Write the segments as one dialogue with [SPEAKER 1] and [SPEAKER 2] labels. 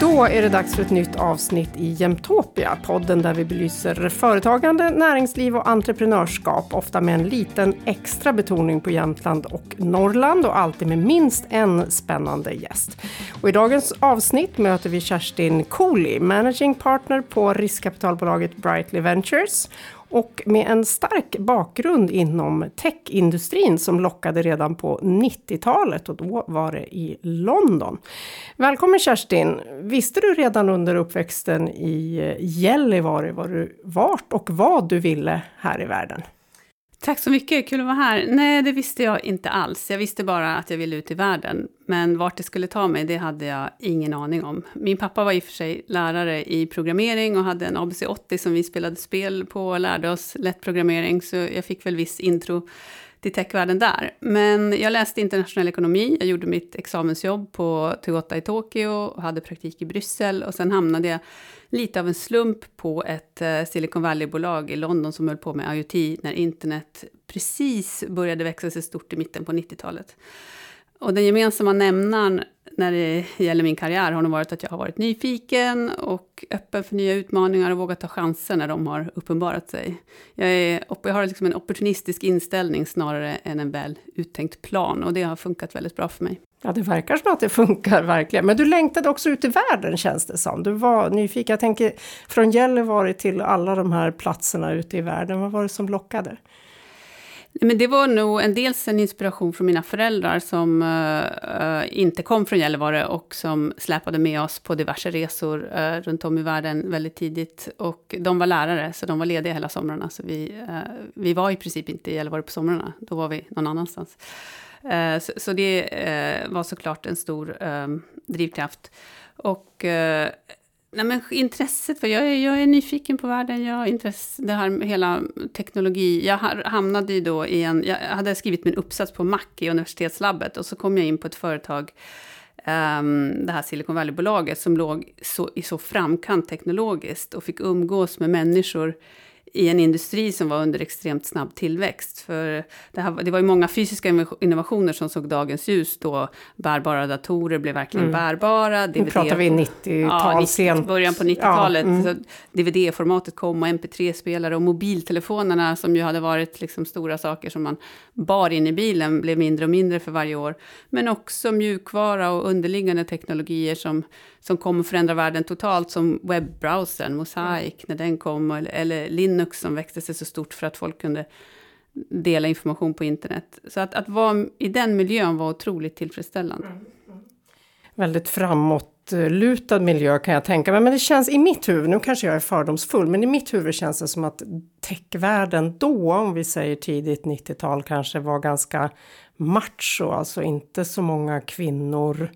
[SPEAKER 1] Då är det dags för ett nytt avsnitt i Jämtopia, podden där vi belyser företagande, näringsliv och entreprenörskap, ofta med en liten extra betoning på Jämtland och Norrland och alltid med minst en spännande gäst. Och I dagens avsnitt möter vi Kerstin Cooley, managing partner på riskkapitalbolaget Brightly Ventures och med en stark bakgrund inom techindustrin som lockade redan på 90-talet och då var det i London. Välkommen Kerstin! Visste du redan under uppväxten i Gällivare var du vart och vad du ville här i världen?
[SPEAKER 2] Tack så mycket, kul att vara här. Nej, det visste jag inte alls. Jag visste bara att jag ville ut i världen. Men vart det skulle ta mig, det hade jag ingen aning om. Min pappa var i och för sig lärare i programmering och hade en ABC80 som vi spelade spel på och lärde oss lätt programmering. Så jag fick väl viss intro till techvärlden där. Men jag läste internationell ekonomi, jag gjorde mitt examensjobb på Toyota i Tokyo och hade praktik i Bryssel. Och sen hamnade jag lite av en slump på ett eh, Silicon Valley-bolag i London som höll på med IoT när internet precis började växa sig stort i mitten på 90-talet. Och den gemensamma nämnaren när det gäller min karriär har nog varit att jag har varit nyfiken och öppen för nya utmaningar och vågat ta chanser när de har uppenbarat sig. Jag, är, jag har liksom en opportunistisk inställning snarare än en väl uttänkt plan och det har funkat väldigt bra för mig.
[SPEAKER 1] Ja, det verkar som att det funkar verkligen. Men du längtade också ut i världen känns det som. Du var nyfiken. Jag tänker från Gällivare till alla de här platserna ute i världen. Vad var det som lockade?
[SPEAKER 2] Men det var nog en dels en inspiration från mina föräldrar som uh, inte kom från Gällivare och som släpade med oss på diverse resor uh, runt om i världen väldigt tidigt. Och de var lärare, så de var lediga hela somrarna. Så vi, uh, vi var i princip inte i Gällivare på somrarna, då var vi någon annanstans. Så, så, det var såklart en stor drivkraft. Och Nej, men intresset, för jag är, jag är nyfiken på världen, jag har intresse, det här hela teknologi. Jag hamnade ju då i en, jag hade skrivit min uppsats på Mac i universitetslabbet och så kom jag in på ett företag, um, det här Silicon Valley-bolaget, som låg så, i så framkant teknologiskt och fick umgås med människor i en industri som var under extremt snabb tillväxt. För det, här, det var ju många fysiska innovationer som såg dagens ljus då. Bärbara datorer blev verkligen mm. bärbara.
[SPEAKER 1] DVD, nu pratar vi 90-tal,
[SPEAKER 2] ja, början på 90-talet. Ja, mm. DVD-formatet kom och MP3-spelare och mobiltelefonerna som ju hade varit liksom stora saker som man bar in i bilen blev mindre och mindre för varje år. Men också mjukvara och underliggande teknologier som som kom att förändra världen totalt, som webbrowsern, Mosaic, när den kom, eller, eller Linux som växte sig så stort för att folk kunde dela information på internet. Så att, att vara i den miljön var otroligt tillfredsställande. Mm. Mm.
[SPEAKER 1] Väldigt framåtlutad miljö kan jag tänka mig. Men det känns i mitt huvud, nu kanske jag är fördomsfull, men i mitt huvud känns det som att techvärlden då, om vi säger tidigt 90-tal, kanske var ganska macho, alltså inte så många kvinnor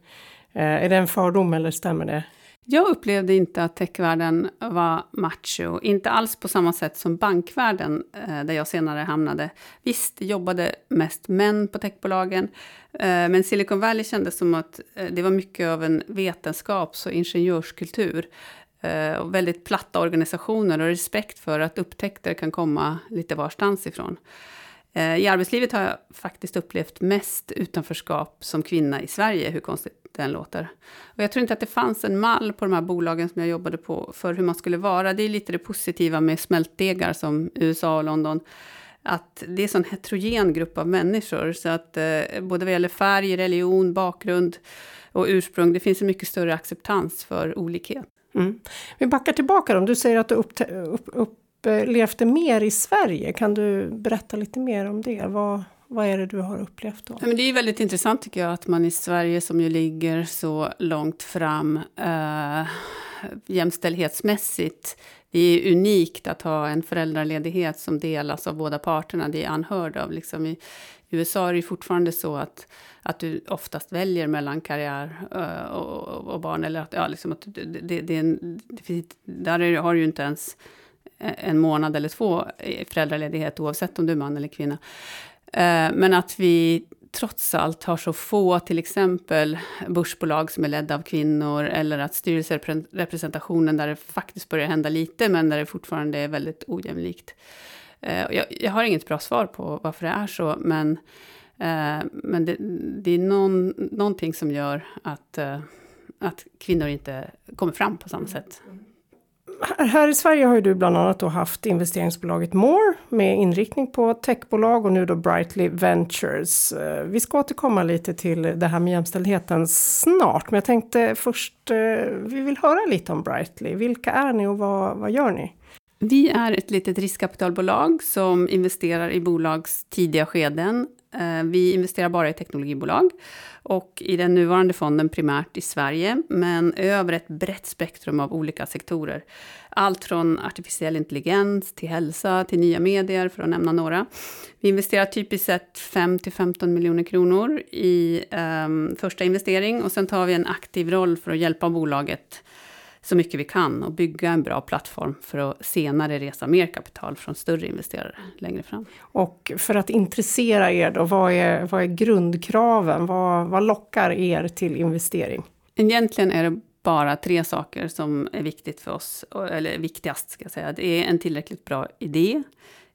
[SPEAKER 1] Eh, är det en fördom eller stämmer det?
[SPEAKER 2] Jag upplevde inte att techvärlden var macho, inte alls på samma sätt som bankvärlden, eh, där jag senare hamnade. Visst, det jobbade mest män på techbolagen, eh, men Silicon Valley kändes som att eh, det var mycket av en vetenskaps och ingenjörskultur. Och väldigt platta organisationer och respekt för att upptäckter kan komma lite varstans ifrån. I arbetslivet har jag faktiskt upplevt mest utanförskap som kvinna i Sverige, hur konstigt den låter. Och jag tror inte att det fanns en mall på de här bolagen som jag jobbade på för hur man skulle vara. Det är lite det positiva med smältdegar som USA och London. Att det är en sån heterogen grupp av människor. Så att eh, både vad gäller färg, religion, bakgrund och ursprung, det finns en mycket större acceptans för olikhet.
[SPEAKER 1] Mm. Vi backar tillbaka då. Du säger att du upp, upp, upplevde mer i Sverige. Kan du berätta lite mer om det? Vad, vad är det du har upplevt då?
[SPEAKER 2] Ja, men det är väldigt intressant tycker jag att man i Sverige som ju ligger så långt fram eh, jämställdhetsmässigt. Det är unikt att ha en föräldraledighet som delas av båda parterna. Det är anhörd av. Liksom I USA är det fortfarande så att, att du oftast väljer mellan karriär eh, och, och, barn. Eller att, ja, liksom att det, det, det, det, där har du ju inte ens en månad eller två föräldraledighet oavsett om du är man eller kvinna. Eh, men att vi trots allt har så få, till exempel börsbolag som är ledda av kvinnor, eller att styrelserepresentationen där det faktiskt börjar hända lite, men där det fortfarande är väldigt ojämlikt. Eh, jag, jag har inget bra svar på varför det är så, men, eh, men det, det är någon, någonting som gör att, att kvinnor inte kommer fram på samma sätt. Mm.
[SPEAKER 1] Här i Sverige har ju du bland annat då haft investeringsbolaget More med inriktning på techbolag och nu då Brightly Ventures. Eh, vi ska återkomma lite till det här med jämställdheten snart, men jag tänkte först, eh, vi vill höra lite om Brightly. Vilka är ni och vad, vad gör ni?
[SPEAKER 2] Vi är ett litet riskkapitalbolag som investerar i bolags tidiga skeden. Eh, vi investerar bara i teknologibolag och i den nuvarande fonden primärt i Sverige, men över ett brett spektrum av olika sektorer. Allt från artificiell intelligens till hälsa till nya medier, för att nämna några. Vi investerar typiskt sett 5 till 15 miljoner kronor i um, första investering och sen tar vi en aktiv roll för att hjälpa bolaget så mycket vi kan och bygga en bra plattform för att senare resa mer kapital från större investerare längre fram.
[SPEAKER 1] Och för att intressera er då, vad är, vad är grundkraven? Vad, vad lockar er till investering?
[SPEAKER 2] Egentligen är det bara tre saker som är viktigt för oss, eller viktigast ska jag säga. Det är en tillräckligt bra idé,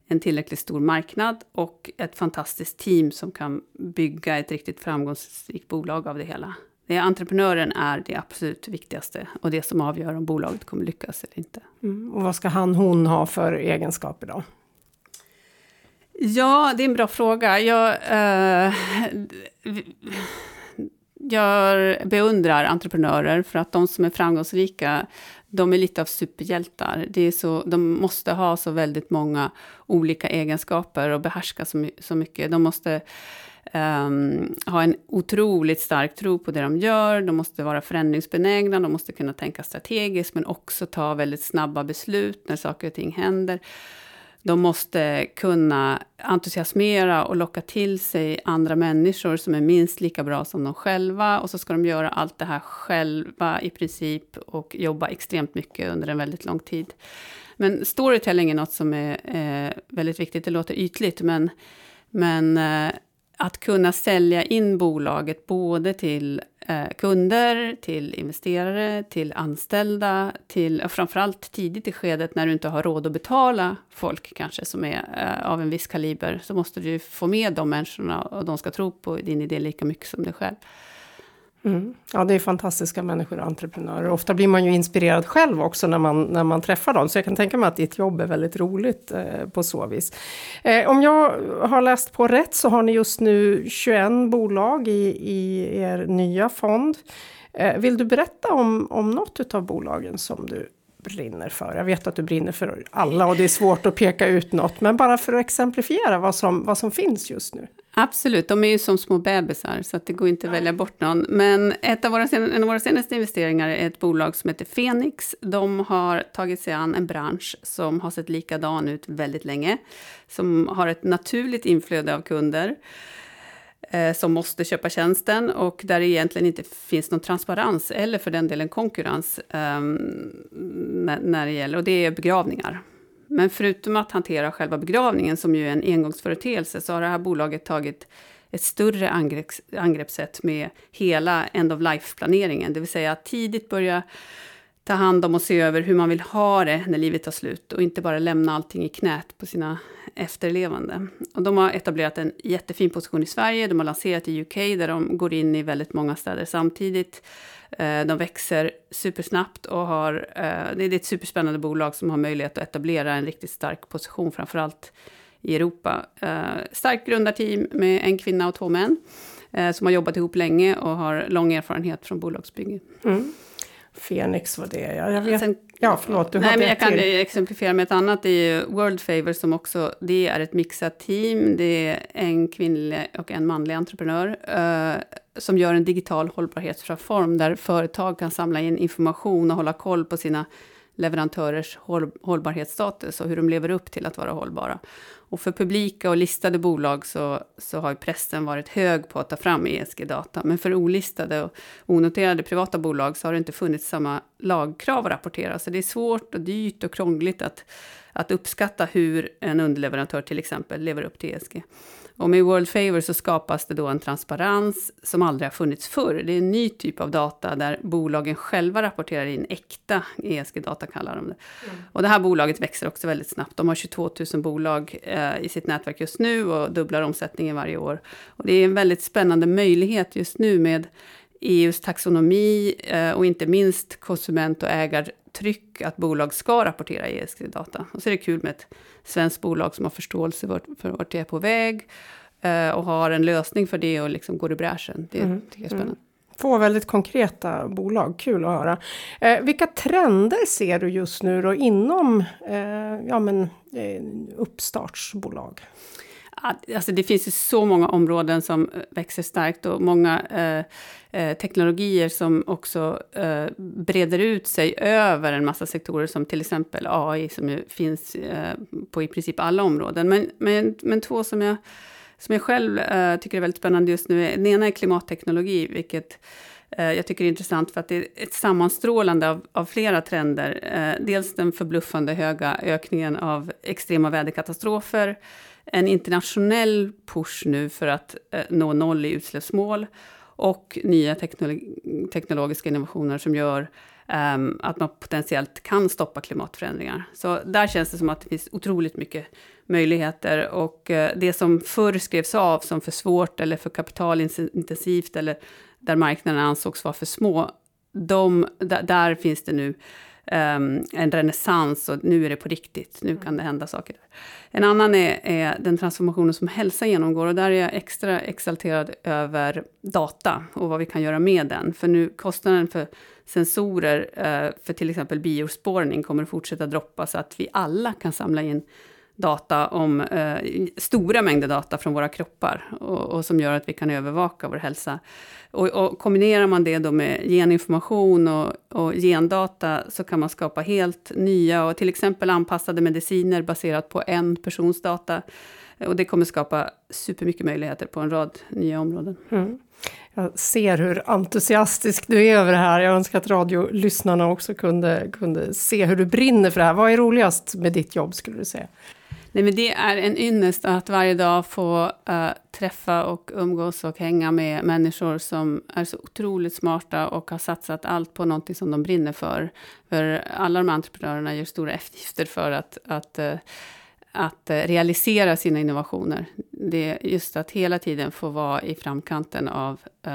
[SPEAKER 2] en tillräckligt stor marknad och ett fantastiskt team som kan bygga ett riktigt framgångsrikt bolag av det hela. Entreprenören är det absolut viktigaste och det som avgör om bolaget kommer lyckas eller inte.
[SPEAKER 1] Mm. Och vad ska han, hon ha för egenskaper då?
[SPEAKER 2] Ja, det är en bra fråga. Jag, eh, jag beundrar entreprenörer för att de som är framgångsrika, de är lite av superhjältar. Det är så, de måste ha så väldigt många olika egenskaper och behärska så, så mycket. De måste um, ha en otroligt stark tro på det de gör, de måste vara förändringsbenägna, de måste kunna tänka strategiskt, men också ta väldigt snabba beslut när saker och ting händer. De måste kunna entusiasmera och locka till sig andra människor som är minst lika bra som de själva. Och så ska de göra allt det här själva i princip och jobba extremt mycket under en väldigt lång tid. Men storytelling är något som är eh, väldigt viktigt. Det låter ytligt, men, men eh, att kunna sälja in bolaget både till eh, kunder, till investerare, till anställda, till framförallt tidigt i skedet när du inte har råd att betala folk kanske som är eh, av en viss kaliber, så måste du få med de människorna och de ska tro på din idé lika mycket som dig själv.
[SPEAKER 1] Mm. Ja, det är fantastiska människor och entreprenörer. Ofta blir man ju inspirerad själv också när man, när man träffar dem. Så jag kan tänka mig att ditt jobb är väldigt roligt eh, på så vis. Eh, om jag har läst på rätt så har ni just nu 21 bolag i, i er nya fond. Eh, vill du berätta om, om något av bolagen som du brinner för? Jag vet att du brinner för alla och det är svårt att peka ut något. Men bara för att exemplifiera vad som, vad som finns just nu.
[SPEAKER 2] Absolut, de är ju som små bebisar, så att det går inte att välja bort någon. Men ett av våra, en av våra senaste investeringar är ett bolag som heter Phoenix. De har tagit sig an en bransch som har sett likadan ut väldigt länge, som har ett naturligt inflöde av kunder eh, som måste köpa tjänsten och där det egentligen inte finns någon transparens eller för den delen konkurrens eh, när, när det gäller, och det är begravningar. Men förutom att hantera själva begravningen, som ju är en engångsföreteelse, så har det här bolaget tagit ett större angrepps, angreppssätt med hela end of life-planeringen. Det vill säga att tidigt börja ta hand om och se över hur man vill ha det när livet tar slut och inte bara lämna allting i knät på sina efterlevande. Och de har etablerat en jättefin position i Sverige, de har lanserat i UK där de går in i väldigt många städer samtidigt. Eh, de växer supersnabbt och har, eh, det är ett superspännande bolag som har möjlighet att etablera en riktigt stark position, framförallt i Europa. Eh, starkt grundarteam med en kvinna och två män som har jobbat ihop länge och har lång erfarenhet från bolagsbygge. Mm.
[SPEAKER 1] Fenix var det, ja. Jag vet. Sen, ja, förlåt, du
[SPEAKER 2] nej, men Jag kan till. exemplifiera med ett annat. Det är World Favor som också, det är ett mixat team. Det är en kvinnlig och en manlig entreprenör eh, som gör en digital hållbarhetsplattform där företag kan samla in information och hålla koll på sina leverantörers håll, hållbarhetsstatus och hur de lever upp till att vara hållbara. Och för publika och listade bolag så, så har pressen varit hög på att ta fram ESG-data. Men för olistade och onoterade privata bolag så har det inte funnits samma lagkrav att rapportera. Så det är svårt och dyrt och krångligt att, att uppskatta hur en underleverantör till exempel lever upp till ESG. Och med World Favor så skapas det då en transparens som aldrig har funnits förr. Det är en ny typ av data där bolagen själva rapporterar in äkta ESG-data, kallar de det. Mm. Och det här bolaget växer också väldigt snabbt. De har 22 000 bolag eh, i sitt nätverk just nu och dubblar omsättningen varje år. Och det är en väldigt spännande möjlighet just nu med EUs taxonomi eh, och inte minst konsument och ägartryck att bolag ska rapportera ESG-data. Och så är det kul med ett svenskt bolag som har förståelse för, för vart det är på väg eh, och har en lösning för det och liksom går i bräschen. Det mm. tycker jag är spännande. Mm.
[SPEAKER 1] Två väldigt konkreta bolag, kul att höra. Eh, vilka trender ser du just nu då inom eh, ja, men, eh, uppstartsbolag?
[SPEAKER 2] Alltså det finns ju så många områden som eh, växer starkt och många eh, eh, teknologier som också eh, breder ut sig över en massa sektorer som till exempel AI som ju finns eh, på i princip alla områden. Men, men, men två som jag, som jag själv eh, tycker är väldigt spännande just nu, den ena är klimatteknologi, vilket eh, jag tycker är intressant för att det är ett sammanstrålande av, av flera trender. dels den förbluffande höga ökningen av extrema väderkatastrofer, en internationell push nu för att eh, nå noll i utsläppsmål och nya teknolog teknologiska innovationer som gör um, att man potentiellt kan stoppa klimatförändringar. Så där känns det som att det finns otroligt mycket möjligheter och uh, det som förr skrevs av som för svårt eller för kapitalintensivt eller där marknaden ansågs vara för små, de, där finns det nu um, en renässans och nu är det på riktigt, nu kan det hända saker. En annan är, är, den transformationen som hälsa genomgår och där är jag extra exalterad över data och vad vi kan göra med den. För nu kostnaden för sensorer uh, för till exempel biospårning kommer att fortsätta droppa så att vi alla kan samla in data om eh, stora mängder data från våra kroppar och, och, som gör att vi kan övervaka vår hälsa. Och, och kombinerar man det då med geninformation och, och gendata så kan man skapa helt nya och till exempel anpassade mediciner baserat på en persons data. Och det kommer skapa supermycket möjligheter på en rad nya områden. Mm.
[SPEAKER 1] Jag ser hur entusiastisk du är över det här. Jag önskar att radiolyssnarna också kunde, kunde se hur du brinner för det här. Vad är roligast med ditt jobb skulle du säga?
[SPEAKER 2] Nej, men det är en ynnest att varje dag få uh, träffa och umgås och hänga med människor som är så otroligt smarta och har satsat allt på någonting som de brinner för. För alla de entreprenörerna gör stora eftergifter för att, att uh, att eh, realisera sina innovationer. Det är just att hela tiden få vara i framkanten av uh,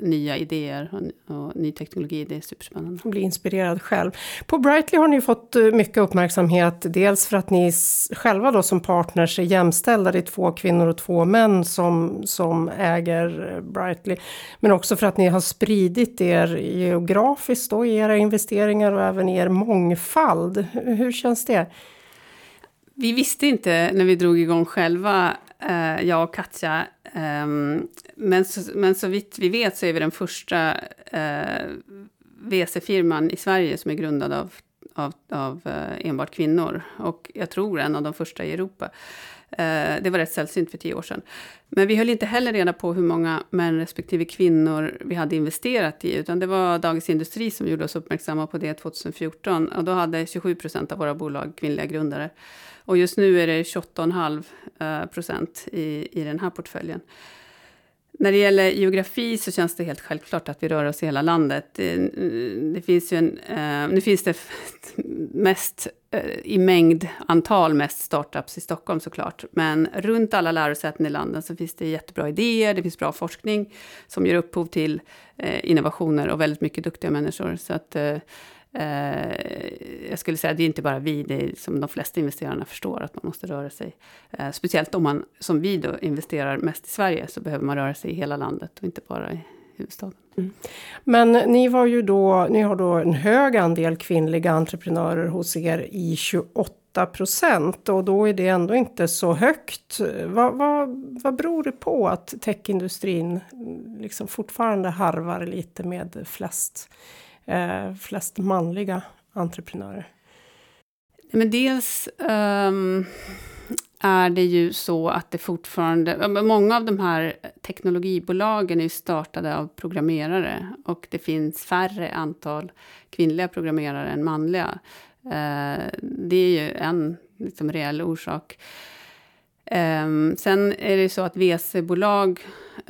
[SPEAKER 2] nya idéer och, och, ny teknologi, det är superspännande.
[SPEAKER 1] Och Bli inspirerad själv. På Brightly har ni fått eh, mycket uppmärksamhet, dels för att ni själva då som partners är jämställda, det är två kvinnor och två män som, som äger Brightly, men också för att ni har spridit er geografiskt då i era investeringar och även i er mångfald. Hur känns det?
[SPEAKER 2] Vi visste inte när vi drog igång själva, eh, jag och Katja. Eh, men, så, men så vitt vi vet så är vi den första eh, VC-firman i Sverige som är grundad av, av, av eh, enbart kvinnor. Och jag tror en av de första i Europa. Eh, det var rätt sällsynt för tio år sedan. Men vi höll inte heller reda på hur många män respektive kvinnor vi hade investerat i, utan det var Dagens Industri som gjorde oss uppmärksamma på det 2014. Och då hade 27 procent av våra bolag kvinnliga grundare. Och just nu är det 28,5 eh, procent i, i den här portföljen. När det gäller geografi så känns det helt självklart att vi rör oss i hela landet. Det, det finns ju en, eh, nu finns det mest eh, i mängd antal mest startups i Stockholm såklart. Men runt alla lärosäten i landet så finns det jättebra idéer, det finns bra forskning som ger upphov till eh, innovationer och väldigt mycket duktiga människor. Så att Eh, Eh, jag skulle säga att det är inte bara vi, det är som de flesta investerarna förstår, att man måste röra sig. Eh, speciellt om man, som vi då, investerar mest i Sverige, så behöver man röra sig i hela landet och inte bara i huvudstaden. Mm.
[SPEAKER 1] Men ni, var ju då, ni har då en hög andel kvinnliga entreprenörer hos er i 28 procent och då är det ändå inte så högt. Vad, vad, vad beror det på att techindustrin mm, liksom fortfarande harvar lite med flest eh, flest manliga entreprenörer?
[SPEAKER 2] Men dels um, är det ju så att det fortfarande... Många av de här teknologibolagen är startade av programmerare och det finns färre antal kvinnliga programmerare än manliga. Uh, det är ju en liksom, reell orsak. Um, sen är det ju så att VC-bolag,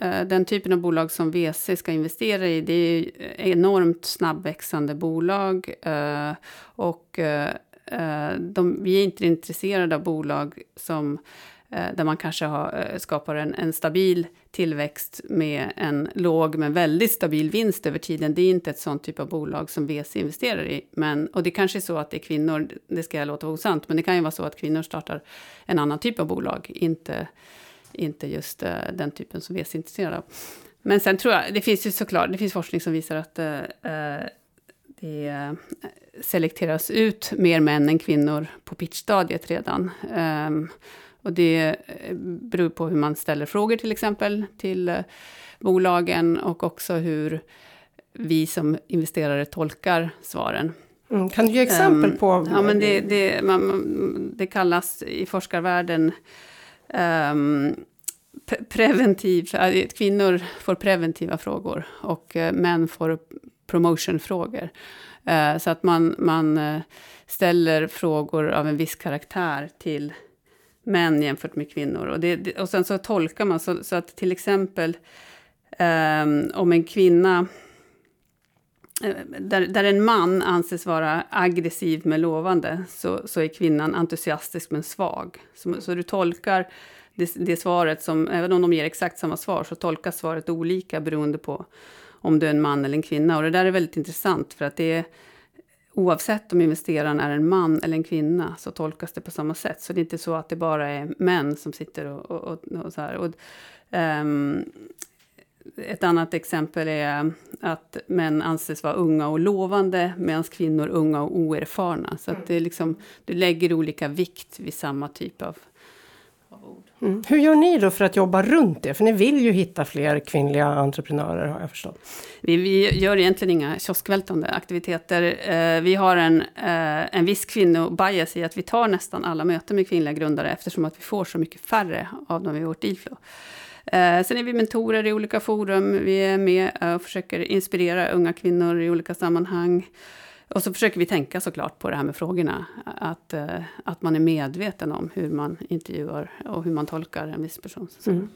[SPEAKER 2] uh, eh, den typen av bolag som VC ska investera i, det är enormt snabbväxande bolag. Uh, och uh, de, vi är inte intresserade av bolag som Eh, där man kanske har, eh, skapar en, en, stabil tillväxt med en låg men väldigt stabil vinst över tiden. Det är inte ett sånt typ av bolag som VC investerar i. Men, och det kanske är så att det är kvinnor, det ska jag låta osant, men det kan ju vara så att kvinnor startar en annan typ av bolag, inte, inte just uh, den typen som VC är intresserad av. Men sen tror jag, det finns ju såklart, det finns forskning som visar att uh, det selekteras ut mer män än kvinnor på pitchstadiet redan. Um, och det eh, beror på hur man ställer frågor till exempel till eh, bolagen och också hur vi som investerare tolkar svaren.
[SPEAKER 1] Mm, kan du ge exempel um, på?
[SPEAKER 2] Ja, men det, det, man, det kallas i forskarvärlden um, preventiv, kvinnor får preventiva frågor och uh, män får promotionfrågor. Så att man, man ställer frågor av en viss karaktär till män jämfört med kvinnor. Och, det, och sen så tolkar man, så, så att till exempel um, om en kvinna eh, där, där en man anses vara aggressiv men lovande, så, så är kvinnan entusiastisk men svag. Så, så du tolkar det, det, svaret som, även om de ger exakt samma svar, så tolkas svaret olika beroende på om du är en man eller en kvinna. Och det där är väldigt intressant, för att det är oavsett om investeraren är en man eller en kvinna så tolkas det på samma sätt. Så det är inte så att det bara är män som sitter och, och, och, och så här. Och, um, ett annat exempel är att män anses vara unga och lovande medan kvinnor unga och oerfarna. Så att det är liksom, du lägger olika vikt vid samma typ av
[SPEAKER 1] Mm. Hur gör ni då för att jobba runt det? För ni vill ju hitta fler kvinnliga entreprenörer har jag förstått.
[SPEAKER 2] Vi, vi gör egentligen inga kioskvältande aktiviteter. Eh, vi har en, eh, en viss kvinnobias i att vi tar nästan alla möten med kvinnliga grundare eftersom att vi får så mycket färre av dem i vårt dealflow. Eh, sen är vi mentorer i olika forum. Vi är med och försöker inspirera unga kvinnor i olika sammanhang. Och så försöker vi tänka såklart på det här med frågorna. Att, eh, att man är medveten om hur man intervjuar och hur man tolkar en viss person. Mm.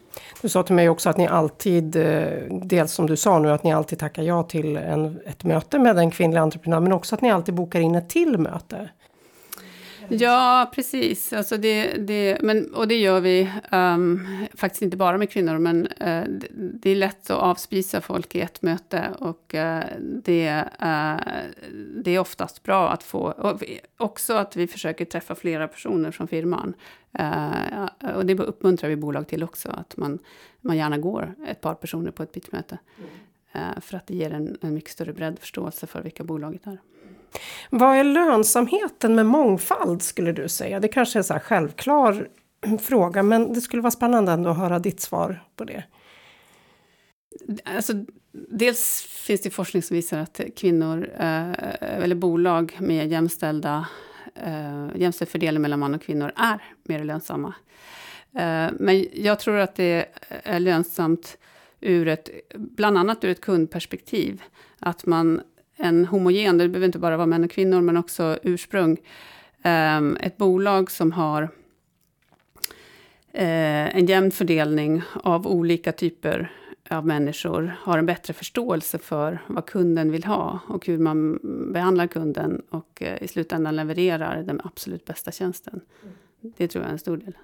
[SPEAKER 1] Du sa till mig också att ni alltid, eh, dels som du sa nu, att ni alltid tackar ja till en, ett möte med en kvinnlig entreprenör, men också att ni alltid bokar in ett till möte.
[SPEAKER 2] Ja, precis. Alltså det, det, men, och det gör vi um, faktiskt inte bara med kvinnor, men uh, det, det, är lätt att avspisa folk i ett möte. Och uh, det, uh, det är oftast bra att få... Och också att vi försöker träffa flera personer från firman. och det uppmuntrar vi bolag till också, att man, man gärna går ett par personer på ett pitchmöte. Mm. för att det ger en, en mycket större bredd förståelse för vilka bolaget är.
[SPEAKER 1] Vad är lönsamheten med mångfald skulle du säga? Det kanske är en så självklar fråga, men det skulle vara spännande ändå att höra ditt svar på det.
[SPEAKER 2] Alltså, dels finns det forskning som visar att kvinnor, eh, eller bolag med jämställda, eh, jämställd fördelning mellan man och kvinnor är mer lönsamma. Eh, men jag tror att det är lönsamt ur ett, bland annat ur ett kundperspektiv. Att man en homogen, det behöver inte bara vara män och kvinnor, men också ursprung. Um, ett bolag som har uh, en jämn fördelning av olika typer av människor har en bättre förståelse för vad kunden vill ha och hur man behandlar kunden och uh, i slutändan levererar den absolut bästa tjänsten. Det tror jag är en stor del.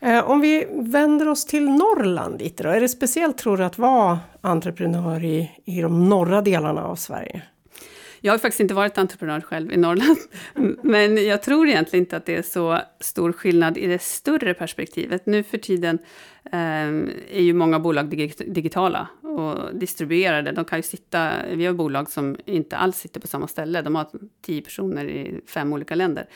[SPEAKER 1] Eh, om vi vänder oss till Norrland lite då. Är det speciellt tror du att vara entreprenör i, i de norra delarna av Sverige?
[SPEAKER 2] Jag har faktiskt inte varit entreprenör själv i Norrland. Men jag tror egentligen inte att det är så stor skillnad i det större perspektivet. Nu för tiden eh, är ju många bolag digitala och distribuerade. De kan ju sitta, vi har bolag som inte alls sitter på samma ställe. De har tio personer i fem olika länder.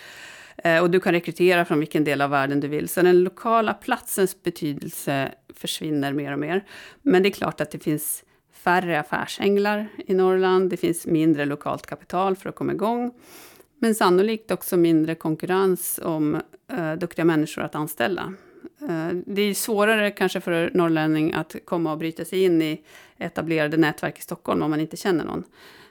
[SPEAKER 2] Eh, och du kan rekrytera från vilken del av världen du vill. Så den lokala platsens betydelse försvinner mer och mer. Men det är klart att det finns färre affärsänglar i Norrland. Det finns mindre lokalt kapital för att komma igång. Men sannolikt också mindre konkurrens om eh, duktiga människor att anställa. Eh, det är svårare kanske för norrlänning att komma och bryta sig in i etablerade nätverk i Stockholm om man inte känner någon.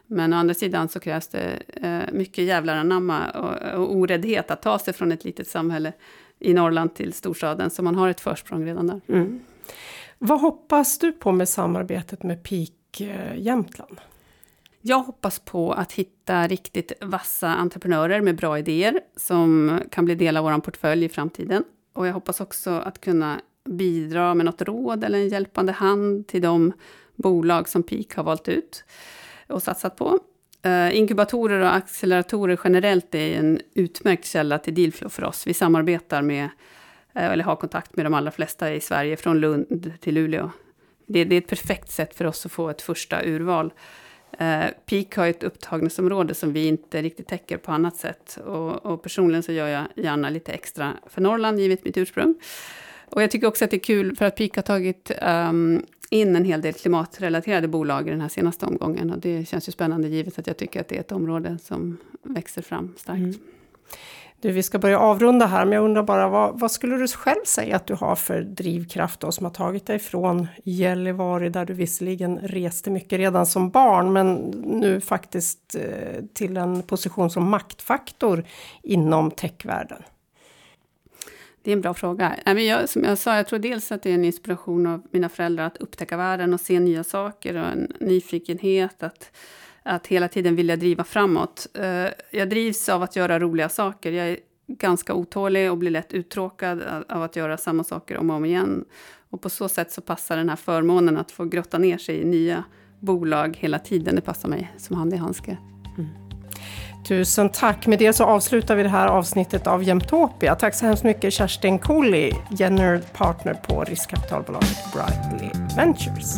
[SPEAKER 2] Men å andra sidan så krävs det eh, mycket jävlar anamma och, och oräddhet att ta sig från ett litet samhälle i Norrland till storstaden, så man har ett försprång redan där.
[SPEAKER 1] Mm. Vad hoppas du på med samarbetet med Peak eh, Jämtland?
[SPEAKER 2] Jag hoppas på att hitta riktigt vassa entreprenörer med bra idéer som kan bli del av vår portfölj i framtiden. Och jag hoppas också att kunna bidra med något råd eller en hjälpande hand till de bolag som Peak har valt ut och satsat på. Uh, inkubatorer och acceleratorer generellt är en utmärkt källa till dealflow för oss. Vi samarbetar med, uh, Eh, eller har kontakt med de allra flesta i Sverige, från Lund till Luleå. Det, det är ett perfekt sätt för oss att få ett första urval. Uh, Peak har ett upptagningsområde som vi inte riktigt täcker på annat sätt. Och, och, personligen så gör jag gärna lite extra för Norrland, givet mitt ursprung. Och jag tycker också att det är kul för att Peak har tagit um, in en hel del klimatrelaterade bolag i den här senaste omgången. Och det känns ju spännande givet att jag tycker att det är ett område som växer fram starkt. Mm.
[SPEAKER 1] Du, vi ska börja avrunda här, men jag undrar bara vad, vad, skulle du själv säga att du har för drivkraft då, som har tagit dig från Gällivare, där du visserligen reste mycket redan som barn, men nu faktiskt eh, till en position som maktfaktor inom techvärlden?
[SPEAKER 2] Det är en bra fråga. Jag, som jag sa, jag tror dels att det är en inspiration av mina föräldrar att upptäcka världen och se nya saker och en nyfikenhet att, att hela tiden vilja driva framåt. Eh, jag drivs av att göra roliga saker. Jag är ganska otålig och blir lätt uttråkad av att göra samma saker om och om igen. Och på så sätt så passar den här förmånen att få grotta ner sig i nya bolag hela tiden. Det passar mig som hand i handske. Mm.
[SPEAKER 1] Tusen tack! Med det så avslutar vi det här avsnittet av Jämtopia. Tack så hemskt mycket Kerstin Colli, general partner på riskkapitalbolaget Brightly Ventures.